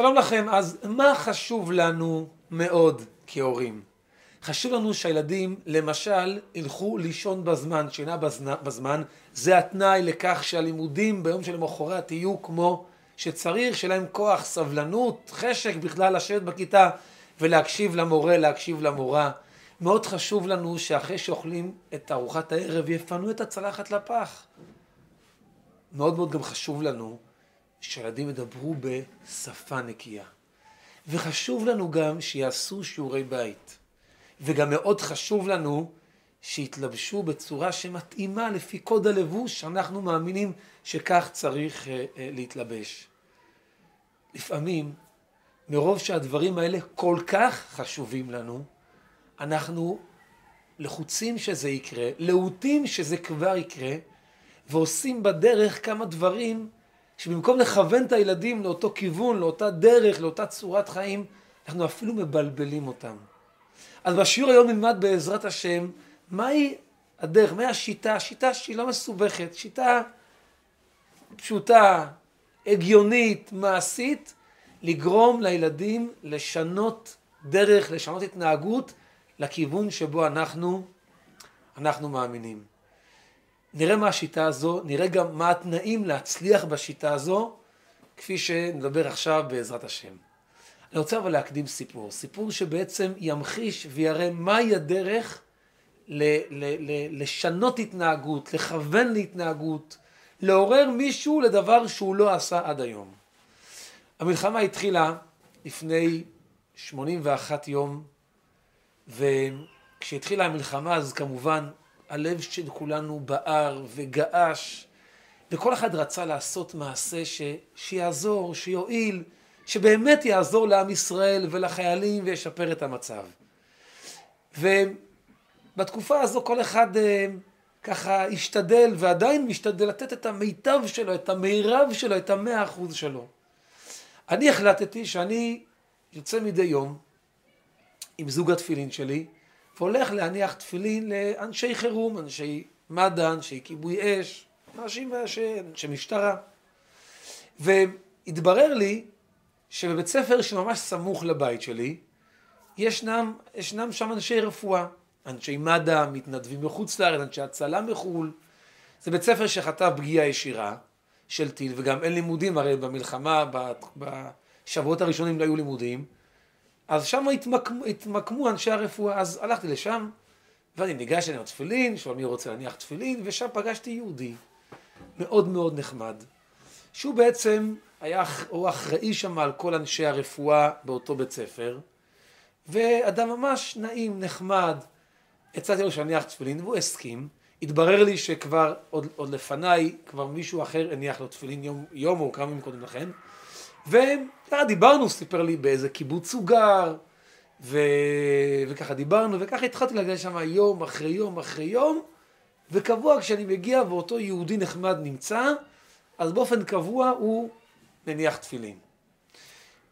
שלום לכם, אז מה חשוב לנו מאוד כהורים? חשוב לנו שהילדים למשל ילכו לישון בזמן, שינה בזמן, זה התנאי לכך שהלימודים ביום שלמחרת יהיו כמו שצריך, שיהיה להם כוח, סבלנות, חשק בכלל לשבת בכיתה ולהקשיב למורה, להקשיב למורה. מאוד חשוב לנו שאחרי שאוכלים את ארוחת הערב יפנו את הצלחת לפח. מאוד מאוד גם חשוב לנו שילדים ידברו בשפה נקייה. וחשוב לנו גם שיעשו שיעורי בית. וגם מאוד חשוב לנו שיתלבשו בצורה שמתאימה לפי קוד הלבוש שאנחנו מאמינים שכך צריך uh, uh, להתלבש. לפעמים, מרוב שהדברים האלה כל כך חשובים לנו, אנחנו לחוצים שזה יקרה, להוטים שזה כבר יקרה, ועושים בדרך כמה דברים שבמקום לכוון את הילדים לאותו כיוון, לאותה דרך, לאותה צורת חיים, אנחנו אפילו מבלבלים אותם. אז בשיעור היום נלמד בעזרת השם מהי הדרך, מהי השיטה, שיטה שהיא לא מסובכת, שיטה פשוטה, הגיונית, מעשית, לגרום לילדים לשנות דרך, לשנות התנהגות לכיוון שבו אנחנו, אנחנו מאמינים. נראה מה השיטה הזו, נראה גם מה התנאים להצליח בשיטה הזו, כפי שנדבר עכשיו בעזרת השם. אני רוצה אבל להקדים סיפור, סיפור שבעצם ימחיש ויראה מהי הדרך ל- ל- ל- לשנות התנהגות, לכוון להתנהגות, לעורר מישהו לדבר שהוא לא עשה עד היום. המלחמה התחילה לפני 81 יום, וכשהתחילה המלחמה אז כמובן הלב של כולנו בער וגעש, וכל אחד רצה לעשות מעשה ש... שיעזור, שיועיל, שבאמת יעזור לעם ישראל ולחיילים וישפר את המצב. ובתקופה הזו כל אחד אה, ככה השתדל ועדיין משתדל לתת את המיטב שלו, את המירב שלו, את המאה אחוז שלו. אני החלטתי שאני יוצא מדי יום עם זוג התפילין שלי, והולך להניח תפילין לאנשי חירום, אנשי מד"א, אנשי כיבוי אש, אנשים אנשי משטרה. והתברר לי שבבית ספר שממש סמוך לבית שלי, ישנם, ישנם שם אנשי רפואה, אנשי מד"א, מתנדבים מחוץ לארץ, אנשי הצלה מחו"ל. זה בית ספר שחטף פגיעה ישירה של טיל, וגם אין לימודים, הרי במלחמה, בשבועות הראשונים לא היו לימודים. אז שם התמקמו, התמקמו אנשי הרפואה, אז הלכתי לשם, ואני ניגש אליהם תפילין, שואל מי רוצה להניח תפילין, ושם פגשתי יהודי מאוד מאוד נחמד, שהוא בעצם היה, הוא אחראי שם על כל אנשי הרפואה באותו בית ספר, ואדם ממש נעים, נחמד, הצעתי לו שאניח תפילין, והוא הסכים. התברר לי שכבר, עוד, עוד לפניי, כבר מישהו אחר הניח לו תפילין יום, יום או כמה ימים קודם לכן. וככה דיברנו, סיפר לי באיזה קיבוץ הוא גר, ו... וככה דיברנו, וככה התחלתי להגיע שם יום אחרי יום אחרי יום, וקבוע כשאני מגיע ואותו יהודי נחמד נמצא, אז באופן קבוע הוא מניח תפילין.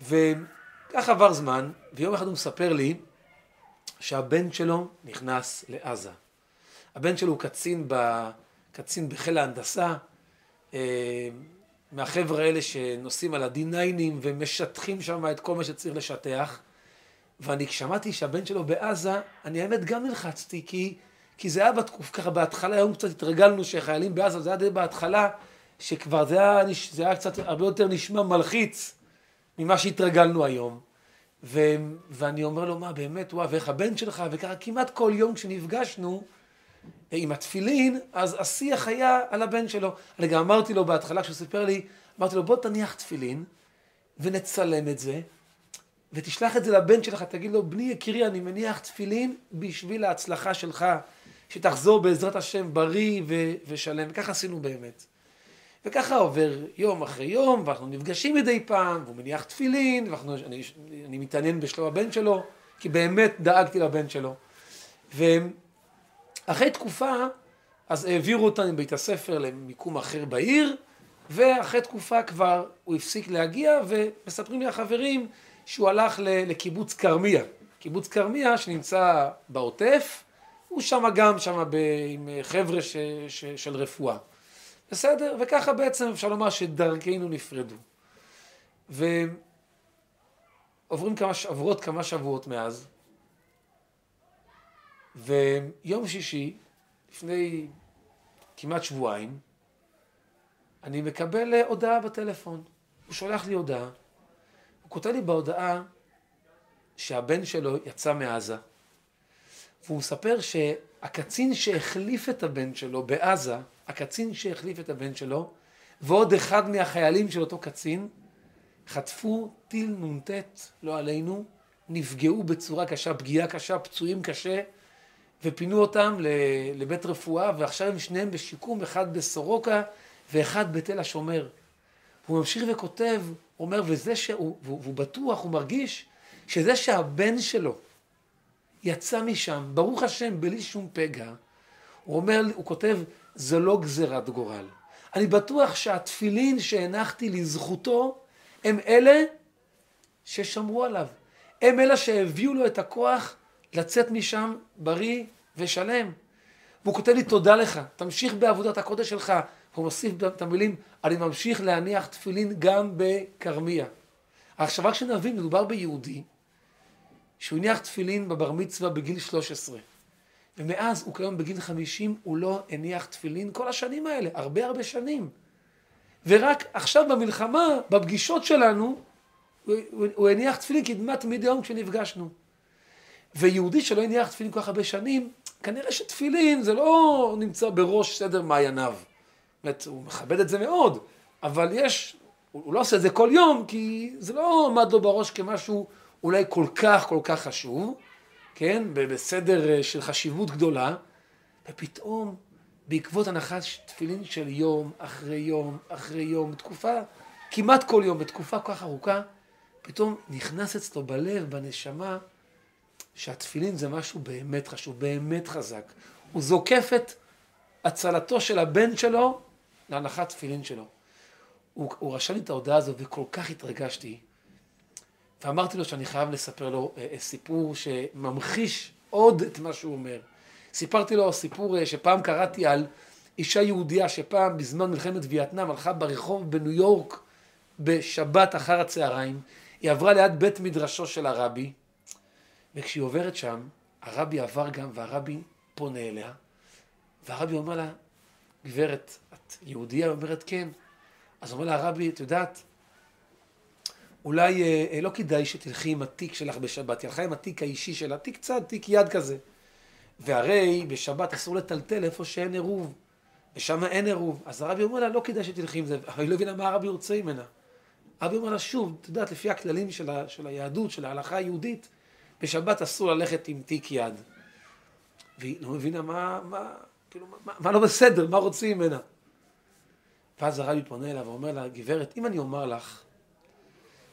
וכך עבר זמן, ויום אחד הוא מספר לי שהבן שלו נכנס לעזה. הבן שלו הוא קצין, ב... קצין בחיל ההנדסה, אה, מהחבר'ה האלה שנוסעים על ה-D9ים ומשטחים שם את כל מה שצריך לשטח. ואני כשמעתי שהבן שלו בעזה, אני האמת גם נלחצתי, כי, כי זה היה בתקוף, ככה בהתחלה, היום קצת התרגלנו שחיילים בעזה, זה היה די בהתחלה, שכבר זה היה, זה היה קצת הרבה יותר נשמע מלחיץ ממה שהתרגלנו היום. ו, ואני אומר לו, מה באמת, וואו, ואיך הבן שלך, וככה כמעט כל יום כשנפגשנו, עם התפילין, אז השיח היה על הבן שלו. אני גם אמרתי לו בהתחלה, כשהוא סיפר לי, אמרתי לו, בוא תניח תפילין, ונצלם את זה, ותשלח את זה לבן שלך, תגיד לו, בני יקירי, אני מניח תפילין בשביל ההצלחה שלך, שתחזור בעזרת השם בריא ו- ושלם. וככה עשינו באמת. וככה עובר יום אחרי יום, ואנחנו נפגשים מדי פעם, והוא מניח תפילין, ואני אני מתעניין בשלום הבן שלו, כי באמת דאגתי לבן שלו. ו... אחרי תקופה, אז העבירו אותנו מבית הספר למיקום אחר בעיר, ואחרי תקופה כבר הוא הפסיק להגיע, ומספרים לי החברים שהוא הלך לקיבוץ כרמיה. קיבוץ כרמיה שנמצא בעוטף, הוא שם גם, שם עם חבר'ה ש, ש, של רפואה. בסדר? וככה בעצם אפשר לומר שדרכינו נפרדו. עוברים כמה, עברות כמה שבועות מאז, ויום שישי, לפני כמעט שבועיים, אני מקבל אה, הודעה בטלפון. הוא שולח לי הודעה, הוא כותב לי בהודעה שהבן שלו יצא מעזה, והוא מספר שהקצין שהחליף את הבן שלו בעזה, הקצין שהחליף את הבן שלו, ועוד אחד מהחיילים של אותו קצין, חטפו טיל נ"ט, לא עלינו, נפגעו בצורה קשה, פגיעה קשה, פצועים קשה, ופינו אותם לבית רפואה, ועכשיו הם שניהם בשיקום, אחד בסורוקה ואחד בתל השומר. הוא ממשיך וכותב, אומר, וזה שהוא, והוא בטוח, הוא מרגיש, שזה שהבן שלו יצא משם, ברוך השם, בלי שום פגע, הוא אומר, הוא כותב, זה לא גזירת גורל. אני בטוח שהתפילין שהנחתי לזכותו, הם אלה ששמרו עליו. הם אלה שהביאו לו את הכוח לצאת משם בריא ושלם. והוא כותב לי, תודה לך, תמשיך בעבודת הקודש שלך. הוא מוסיף את המילים, אני ממשיך להניח תפילין גם בכרמיה. עכשיו רק שנבין, מדובר ביהודי שהוא הניח תפילין בבר מצווה בגיל 13. ומאז הוא כיום בגיל 50, הוא לא הניח תפילין כל השנים האלה, הרבה הרבה שנים. ורק עכשיו במלחמה, בפגישות שלנו, הוא, הוא, הוא הניח תפילין כמעט מדי יום כשנפגשנו. ויהודי שלא הניח תפילין כל כך הרבה שנים, כנראה שתפילין זה לא נמצא בראש סדר מעייניו. באמת, הוא מכבד את זה מאוד, אבל יש, הוא לא עושה את זה כל יום, כי זה לא עמד לו בראש כמשהו אולי כל כך כל כך חשוב, כן, בסדר אה, של חשיבות גדולה, ופתאום בעקבות הנחת תפילין של יום אחרי יום אחרי יום, תקופה, כמעט כל יום, בתקופה כל כך ארוכה, פתאום נכנס אצלו בלב, בנשמה, שהתפילין זה משהו באמת חשוב, באמת חזק. הוא זוקף את הצלתו של הבן שלו להנחת תפילין שלו. הוא, הוא רשם לי את ההודעה הזו וכל כך התרגשתי. ואמרתי לו שאני חייב לספר לו אה, אה, סיפור שממחיש עוד את מה שהוא אומר. סיפרתי לו סיפור אה, שפעם קראתי על אישה יהודייה שפעם בזמן מלחמת וייטנאם הלכה ברחוב בניו יורק בשבת אחר הצהריים, היא עברה ליד בית מדרשו של הרבי, וכשהיא עוברת שם, הרבי עבר גם והרבי פונה אליה, והרבי אומר לה, גברת, את יהודייה? היא אומרת כן. אז אומר לה הרבי, את יודעת, אולי אה, אה, לא כדאי שתלכי עם התיק שלך בשבת, היא הלכה עם התיק האישי שלה, תיק צד, תיק יד כזה. והרי בשבת אסור לטלטל איפה שאין עירוב, ושם אין עירוב. אז הרבי אומר לה, לא כדאי שתלכי עם זה, אבל היא לא הבינה מה הרבי רוצה ממנה. הרבי אומר לה, שוב, את יודעת, לפי הכללים של, ה, של היהדות, של ההלכה היהודית, בשבת אסור ללכת עם תיק יד. והיא לא מבינה מה, מה, כאילו, מה, מה לא בסדר, מה רוצים ממנה. ואז הרבי פונה אליו ואומר לה, גברת, אם אני אומר לך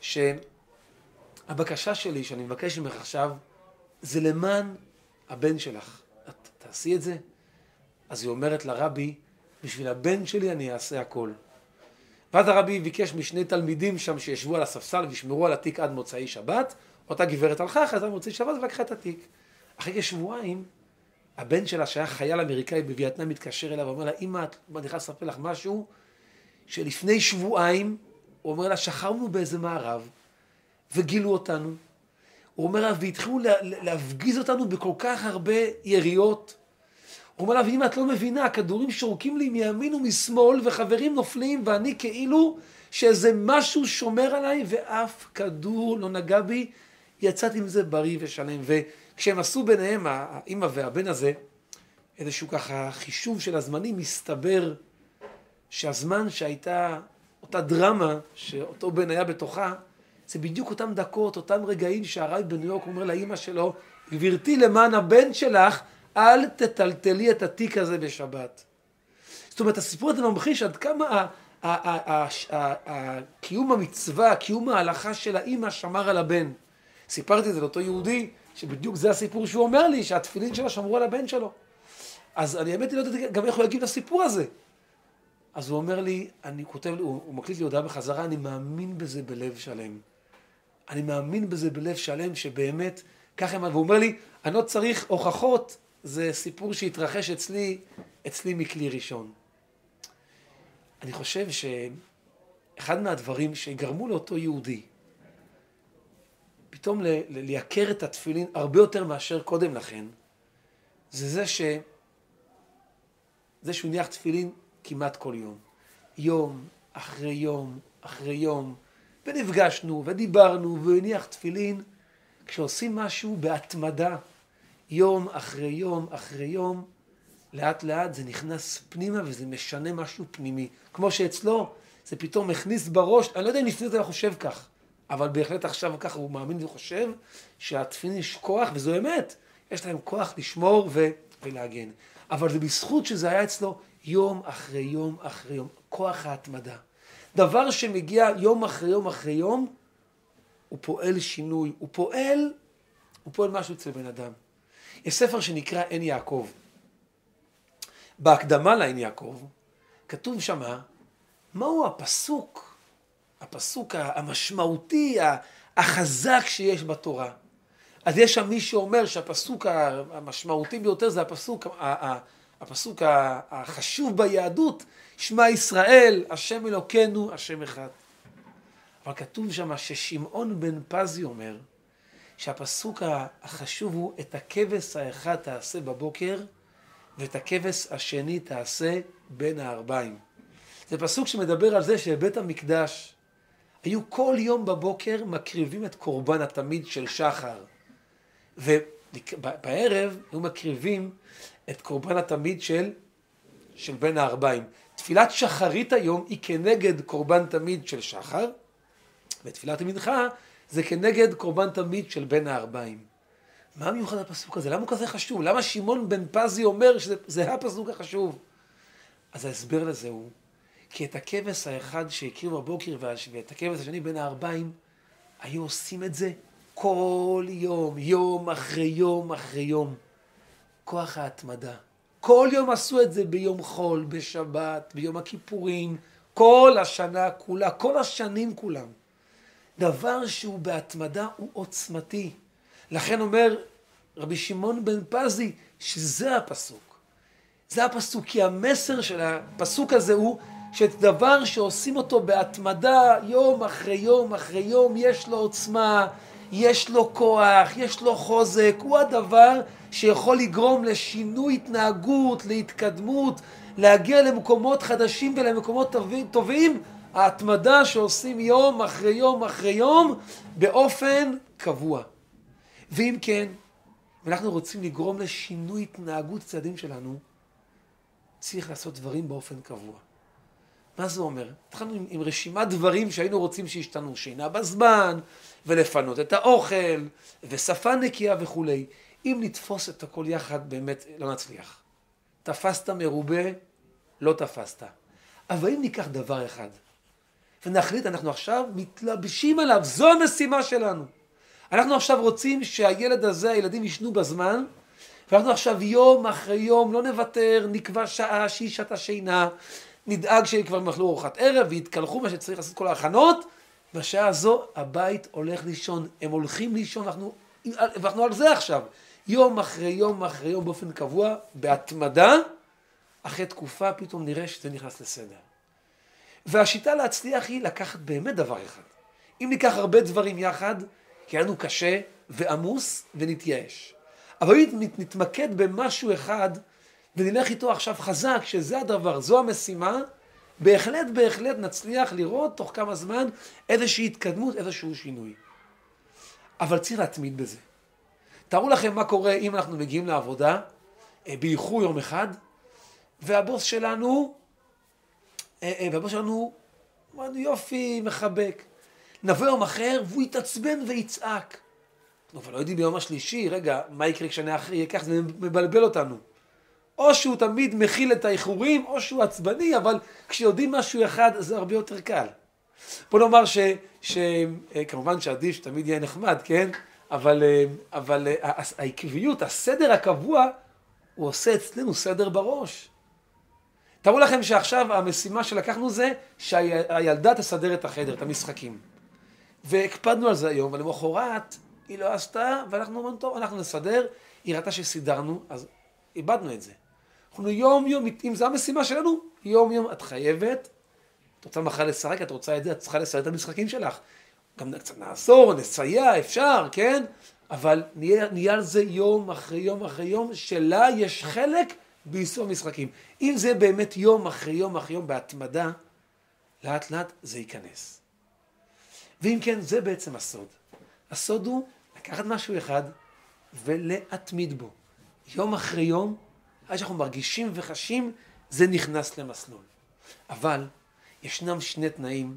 שהבקשה שלי, שאני מבקש ממך עכשיו, זה למען הבן שלך, את תעשי את זה? אז היא אומרת לרבי, בשביל הבן שלי אני אעשה הכל. ואז הרבי ביקש משני תלמידים שם שישבו על הספסל וישמרו על התיק עד מוצאי שבת, אותה גברת הלכה, חזרה מוצאי שבת ולקחה את התיק. אחרי כשבועיים, הבן שלה שהיה חייל אמריקאי בווייטנאם מתקשר אליה ואומר לה, אמא, אני יכול לספר לך משהו? שלפני שבועיים, הוא אומר לה, שכרנו באיזה מערב, וגילו אותנו. הוא אומר לה, והתחילו להפגיז אותנו בכל כך הרבה יריות. הוא אומר לה, ואם את לא מבינה, הכדורים שורקים לי מימין ומשמאל, וחברים נופלים, ואני כאילו שאיזה משהו שומר עליי, ואף כדור לא נגע בי, יצאתי עם זה בריא ושלם. וכשהם עשו ביניהם, האימא והבן הזה, איזשהו ככה חישוב של הזמנים, מסתבר שהזמן שהייתה אותה דרמה שאותו בן היה בתוכה, זה בדיוק אותם דקות, אותם רגעים שהרבי בניו יורק אומר לאימא שלו, גברתי, למען הבן שלך, אל תטלטלי את התיק הזה בשבת. זאת אומרת, הסיפור הזה ממחיש עד כמה קיום המצווה, קיום ההלכה של האימא שמר על הבן. סיפרתי את זה לאותו יהודי, שבדיוק זה הסיפור שהוא אומר לי, שהתפילין שלו שמרו על הבן שלו. אז אני האמת היא לא יודעת גם איך הוא יגיב לסיפור הזה. אז הוא אומר לי, אני כותב, הוא, הוא מקליט לי הודעה בחזרה, אני מאמין בזה בלב שלם. אני מאמין בזה בלב שלם, שבאמת, ככה, והוא אומר לי, אני לא צריך הוכחות, זה סיפור שהתרחש אצלי, אצלי מכלי ראשון. אני חושב שאחד מהדברים שגרמו לאותו יהודי, פתאום לייקר את התפילין הרבה יותר מאשר קודם לכן, זה זה ש... זה שהוא הניח תפילין כמעט כל יום. יום אחרי יום אחרי יום, ונפגשנו ודיברנו והוא הניח תפילין. כשעושים משהו בהתמדה, יום אחרי יום אחרי יום, לאט לאט זה נכנס פנימה וזה משנה משהו פנימי. כמו שאצלו זה פתאום הכניס בראש, אני לא יודע אם לפני זה הוא חושב כך, אבל בהחלט עכשיו ככה הוא מאמין וחושב שהתפילין יש כוח, וזו אמת, יש להם כוח לשמור ו- ולהגן. אבל זה בזכות שזה היה אצלו יום אחרי יום אחרי יום, כוח ההתמדה. דבר שמגיע יום אחרי יום אחרי יום, הוא פועל שינוי, הוא פועל, הוא פועל משהו אצל בן אדם. יש ספר שנקרא עין יעקב. בהקדמה לעין יעקב, כתוב שמה, מהו הפסוק, הפסוק המשמעותי, החזק שיש בתורה. אז יש שם מי שאומר שהפסוק המשמעותי ביותר זה הפסוק, הפסוק החשוב ביהדות, שמע ישראל, השם אלוקינו, השם אחד. אבל כתוב שם ששמעון בן פזי אומר שהפסוק החשוב הוא את הכבש האחד תעשה בבוקר ואת הכבש השני תעשה בין הערביים. זה פסוק שמדבר על זה שבבית המקדש היו כל יום בבוקר מקריבים את קורבן התמיד של שחר. ובערב היו מקריבים את קורבן התמיד של, של בין הערביים. תפילת שחרית היום היא כנגד קורבן תמיד של שחר, ותפילת המנחה זה כנגד קורבן תמיד של בין הערביים. מה מיוחד הפסוק הזה? למה הוא כזה חשוב? למה שמעון בן פזי אומר שזה הפסוק החשוב? אז ההסבר לזה הוא, כי את הכבש האחד שהקריבו בבוקר ואת הכבש השני בין הערביים, היו עושים את זה כל יום, יום אחרי יום אחרי יום. כוח ההתמדה. כל יום עשו את זה ביום חול, בשבת, ביום הכיפורים, כל השנה כולה, כל השנים כולם. דבר שהוא בהתמדה הוא עוצמתי. לכן אומר רבי שמעון בן פזי שזה הפסוק. זה הפסוק, כי המסר של הפסוק הזה הוא שדבר שעושים אותו בהתמדה יום אחרי יום אחרי יום, יש לו עוצמה, יש לו כוח, יש לו חוזק, הוא הדבר שיכול לגרום לשינוי התנהגות, להתקדמות, להגיע למקומות חדשים ולמקומות טובים, ההתמדה שעושים יום אחרי יום אחרי יום באופן קבוע. ואם כן, אם אנחנו רוצים לגרום לשינוי התנהגות צעדים שלנו, צריך לעשות דברים באופן קבוע. מה זה אומר? התחלנו עם, עם רשימת דברים שהיינו רוצים שישתנו, שינה בזמן, ולפנות את האוכל, ושפה נקייה וכולי. אם נתפוס את הכל יחד, באמת לא נצליח. תפסת מרובה, לא תפסת. אבל אם ניקח דבר אחד, ונחליט, אנחנו עכשיו מתלבשים עליו, זו המשימה שלנו. אנחנו עכשיו רוצים שהילד הזה, הילדים ישנו בזמן, ואנחנו עכשיו יום אחרי יום לא נוותר, נקבע שעה שהיא שעת השינה, נדאג שהם כבר יאכלו ארוחת ערב ויתקלחו מה שצריך לעשות כל ההכנות, בשעה הזו הבית הולך לישון, הם הולכים לישון, אנחנו, ואנחנו על זה עכשיו, יום אחרי יום אחרי יום באופן קבוע, בהתמדה, אחרי תקופה פתאום נראה שזה נכנס לסדר. והשיטה להצליח היא לקחת באמת דבר אחד. אם ניקח הרבה דברים יחד, יהיה לנו קשה ועמוס ונתייאש. אבל אם נתמקד במשהו אחד ונלך איתו עכשיו חזק, שזה הדבר, זו המשימה, בהחלט בהחלט נצליח לראות תוך כמה זמן איזושהי התקדמות, איזשהו שינוי. אבל צריך להתמיד בזה. תארו לכם מה קורה אם אנחנו מגיעים לעבודה אה, באיחור יום אחד, והבוס שלנו, אה, אה, והבוס שלנו, אמרנו יופי, מחבק. נבוא יום אחר והוא יתעצבן ויצעק. אבל לא יודעים ביום השלישי, רגע, מה יקרה כשאני אחרי יהיה זה מבלבל אותנו. או שהוא תמיד מכיל את האיחורים, או שהוא עצבני, אבל כשיודעים משהו אחד זה הרבה יותר קל. בוא נאמר שכמובן שעדיף שתמיד יהיה נחמד, כן? אבל, אה, אבל אה, העקביות, הסדר הקבוע, הוא עושה אצלנו סדר בראש. תראו לכם שעכשיו המשימה שלקחנו זה שהילדה תסדר את החדר, את המשחקים. והקפדנו על זה היום, ולמחרת היא לא עשתה, ואנחנו אומרים, טוב, אנחנו נסדר. היא ראתה שסידרנו, אז איבדנו את זה. אנחנו יום יום, אם זו המשימה שלנו, יום יום את חייבת, את רוצה מחר לשחק, את רוצה את זה, את צריכה לסדר את המשחקים שלך. גם קצת נעזור, נסייע, אפשר, כן? אבל נהיה, נהיה על זה יום אחרי יום אחרי יום, שלה יש חלק ביישום המשחקים. אם זה באמת יום אחרי יום אחרי יום בהתמדה, לאט לאט זה ייכנס. ואם כן, זה בעצם הסוד. הסוד הוא לקחת משהו אחד ולהתמיד בו. יום אחרי יום, עד שאנחנו מרגישים וחשים, זה נכנס למסלול. אבל ישנם שני תנאים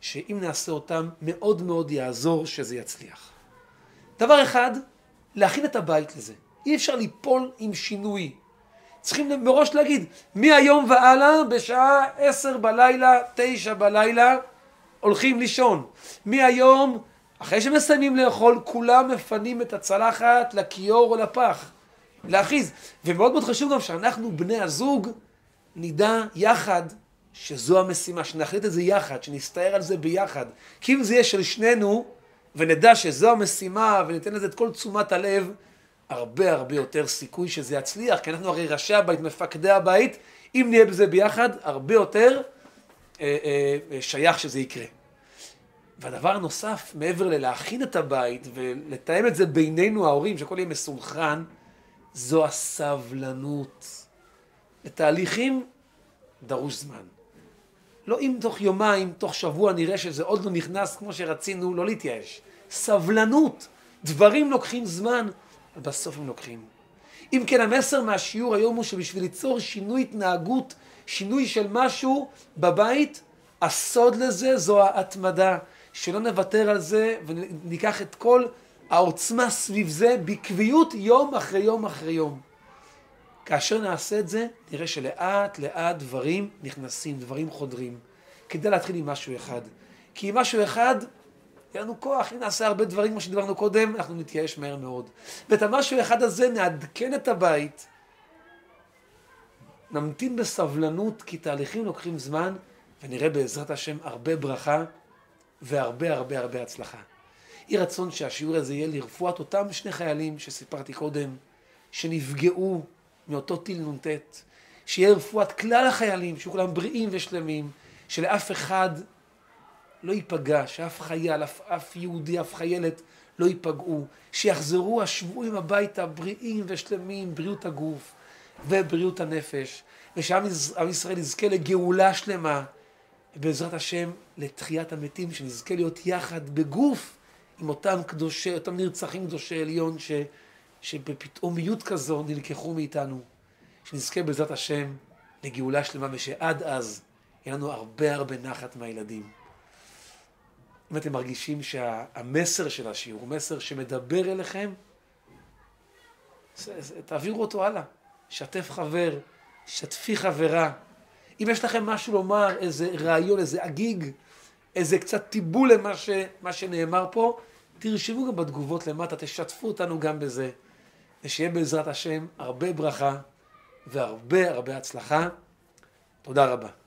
שאם נעשה אותם, מאוד מאוד יעזור שזה יצליח. דבר אחד, להכין את הבית לזה. אי אפשר ליפול עם שינוי. צריכים מראש להגיד, מהיום והלאה, בשעה עשר בלילה, תשע בלילה, הולכים לישון. מהיום, אחרי שמסיימים לאכול, כולם מפנים את הצלחת לכיור או לפח. להכריז. ומאוד מאוד חשוב גם שאנחנו, בני הזוג, נדע יחד שזו המשימה, שנחליט את זה יחד, שנסתער על זה ביחד. כי אם זה יהיה של שנינו, ונדע שזו המשימה, וניתן לזה את כל תשומת הלב, הרבה הרבה יותר סיכוי שזה יצליח, כי אנחנו הרי ראשי הבית, מפקדי הבית, אם נהיה בזה ביחד, הרבה יותר אה, אה, אה שייך שזה יקרה. והדבר הנוסף, מעבר ללהכין את הבית ולתאם את זה בינינו ההורים, שהכל יהיה מסונכרן, זו הסבלנות. לתהליכים דרוש זמן. לא אם תוך יומיים, תוך שבוע נראה שזה עוד לא נכנס כמו שרצינו, לא להתייאש. סבלנות. דברים לוקחים זמן, ובסוף הם לוקחים. אם כן, המסר מהשיעור היום הוא שבשביל ליצור שינוי התנהגות, שינוי של משהו בבית, הסוד לזה זו ההתמדה. שלא נוותר על זה וניקח את כל העוצמה סביב זה בקביעות יום אחרי יום אחרי יום. כאשר נעשה את זה, נראה שלאט לאט דברים נכנסים, דברים חודרים, כדי להתחיל עם משהו אחד. כי עם משהו אחד, יהיה לנו כוח, אם נעשה הרבה דברים כמו שדיברנו קודם, אנחנו נתייאש מהר מאוד. ואת המשהו אחד הזה נעדכן את הבית, נמתין בסבלנות, כי תהליכים לוקחים זמן, ונראה בעזרת השם הרבה ברכה והרבה הרבה הרבה הצלחה. יהי רצון שהשיעור הזה יהיה לרפואת אותם שני חיילים שסיפרתי קודם, שנפגעו מאותו טיל נ"ט, שיהיה רפואת כלל החיילים, שיהיו כולם בריאים ושלמים, שלאף אחד לא ייפגע, שאף חייל, אף, אף יהודי, אף חיילת לא ייפגעו, שיחזרו השבויים הביתה בריאים ושלמים, בריאות הגוף ובריאות הנפש, ושעם ישראל יזכה לגאולה שלמה, ובעזרת השם לתחיית המתים, שנזכה להיות יחד בגוף עם אותם קדושי, אותם נרצחים קדושי עליון ש, שבפתאומיות כזו נלקחו מאיתנו. שנזכה בעזרת השם לגאולה שלמה, ושעד אז יהיה לנו הרבה הרבה נחת מהילדים. אם אתם מרגישים שהמסר של השיעור הוא מסר שמדבר אליכם, תעבירו אותו הלאה. שתף חבר, שתפי חברה. אם יש לכם משהו לומר, איזה רעיון, איזה אגיג, איזה קצת טיבול למה ש, שנאמר פה, תרשמו גם בתגובות למטה, תשתפו אותנו גם בזה, ושיהיה בעזרת השם הרבה ברכה והרבה הרבה הצלחה. תודה רבה.